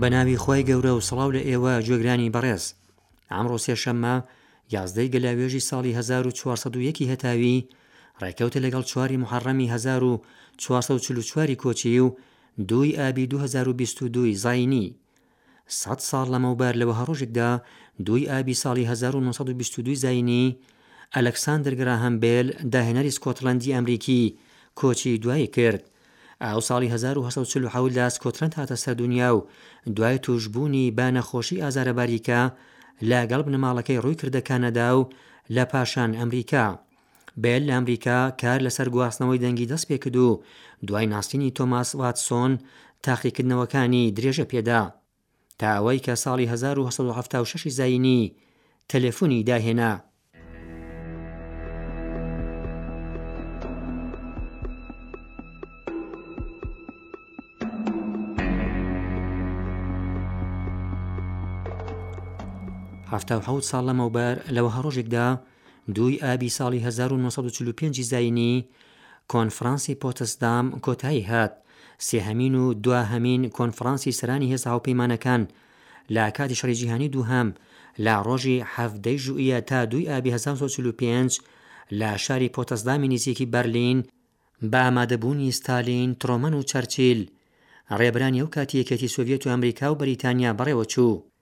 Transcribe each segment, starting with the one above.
بە ناوی خۆی گەورە و سڵاو لە ئێوە گوێگرانی بەڕێز ئەمڕۆ سێشەممە یازدەی گەلاوێژی ساڵی 1940 هەتاوی ڕێکەوتە لەگەڵ چواری محەڕەمی 1940 کۆچی و دووی ئابی 2022 زینی سەد ساڵ لەمەوبەر لە وەها ڕۆژێکدا دووی ئابی ساڵی هەزار و نۆ سەد و بیست و دوو زایینی، ئەلەکساندر گراهام بێل، داهێنەری سکۆتلەندی ئەمریکی، کۆچی دوایی کرد. ئاو ساڵی هەزار و هەشت سەد و چل و حەوت لە سکۆتلەند هاتە سەر دونیا و دوای تووشبوونی بە نەخۆشی ئازارە باریکە لە گەڵ بنەماڵەکەی ڕووی کردە کانەدا و لە پاشان ئەمریکا. بێل لە ئەمریکا کار لەسەر گواستنەوەی دەنگی دەست پێکرد و دوای ناسینی تۆماس واتسۆن تاقیکردنەوەکانی درێژە پێدا تا ئەوەی کە ساڵی 1976 زینی تەلەفۆنی داهێنا. حەفتا و حەوت ساڵ لەمەوبەر لەوە هەڕۆژێکدا دووی ئابی ساڵی هەزار و نۆ سەد و چل و پێنج زایینی، کۆنفرانسی پۆتسدام کۆتایی هات، سێهەمین و دواهەمین کۆنفرانسی سەرانی هێزە هاوپەیمانەکان لە کاتی شەڕی جیهانی دووهەم، لە ڕۆژی حەڤدە ی ژوئیە تا دووی ئابی هەزار و نۆ سەد و چل و پێنج لە شاری پۆتسدامی نزیکی بەرلین، بە ئامادەبوونی ستالین، ترۆمەن و چەرچیل، ڕێبرانی ئەو کاتی یەکێتی سۆڤیەت و ئەمریکا و بەریتانیا بەڕێوەچوو.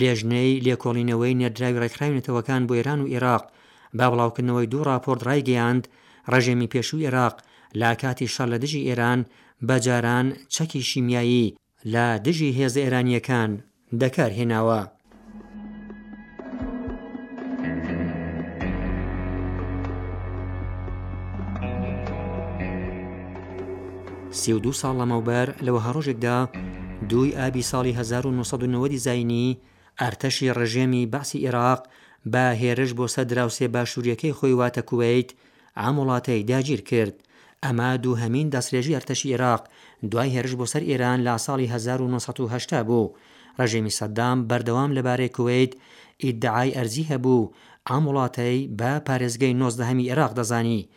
لیژنەی لێکۆڵینەوەی نێردراوی ڕێکخراوی نەتەوەکان بۆ ئێران و ئێراق بە بڵاوکردنەوەی دوو ڕاپۆرت ڕایگەیاند، ڕژێمی پێشووی ئێراق لە کاتی شەڕ لە دژی ئێران بە جاران چەکی شیمیایی لە دژی هێزە ئێرانییەکان بەکارهێناوە. سی و دوو ساڵ لەمەوبەر لە وەها ڕۆژێکدا دووی ئابی ساڵی هەزار و نۆ سەد و نەوەد زاینی، ئەرتەشی ڕژێمی بەعسی ئێراق بە هێرش بۆ سەر دراوسێ باشوورییەکەی خۆی واتە کوەیت ئەم وڵاتەی داگیر کرد. ئەمە دووهەمین دەسترێژی ئەرتەشی ئێراق دوای هێرش بۆ سەر ئێران لە ساڵی هەزار و نۆ سەد و هەشتا بوو. ڕژێمی سەدام بەردەوام لەبارەی کوەیت ئیدعای ئەرزی هەبوو، ئەم وڵاتەی بە پارێزگەی نۆزدەهەمی ئێراق دەزانی.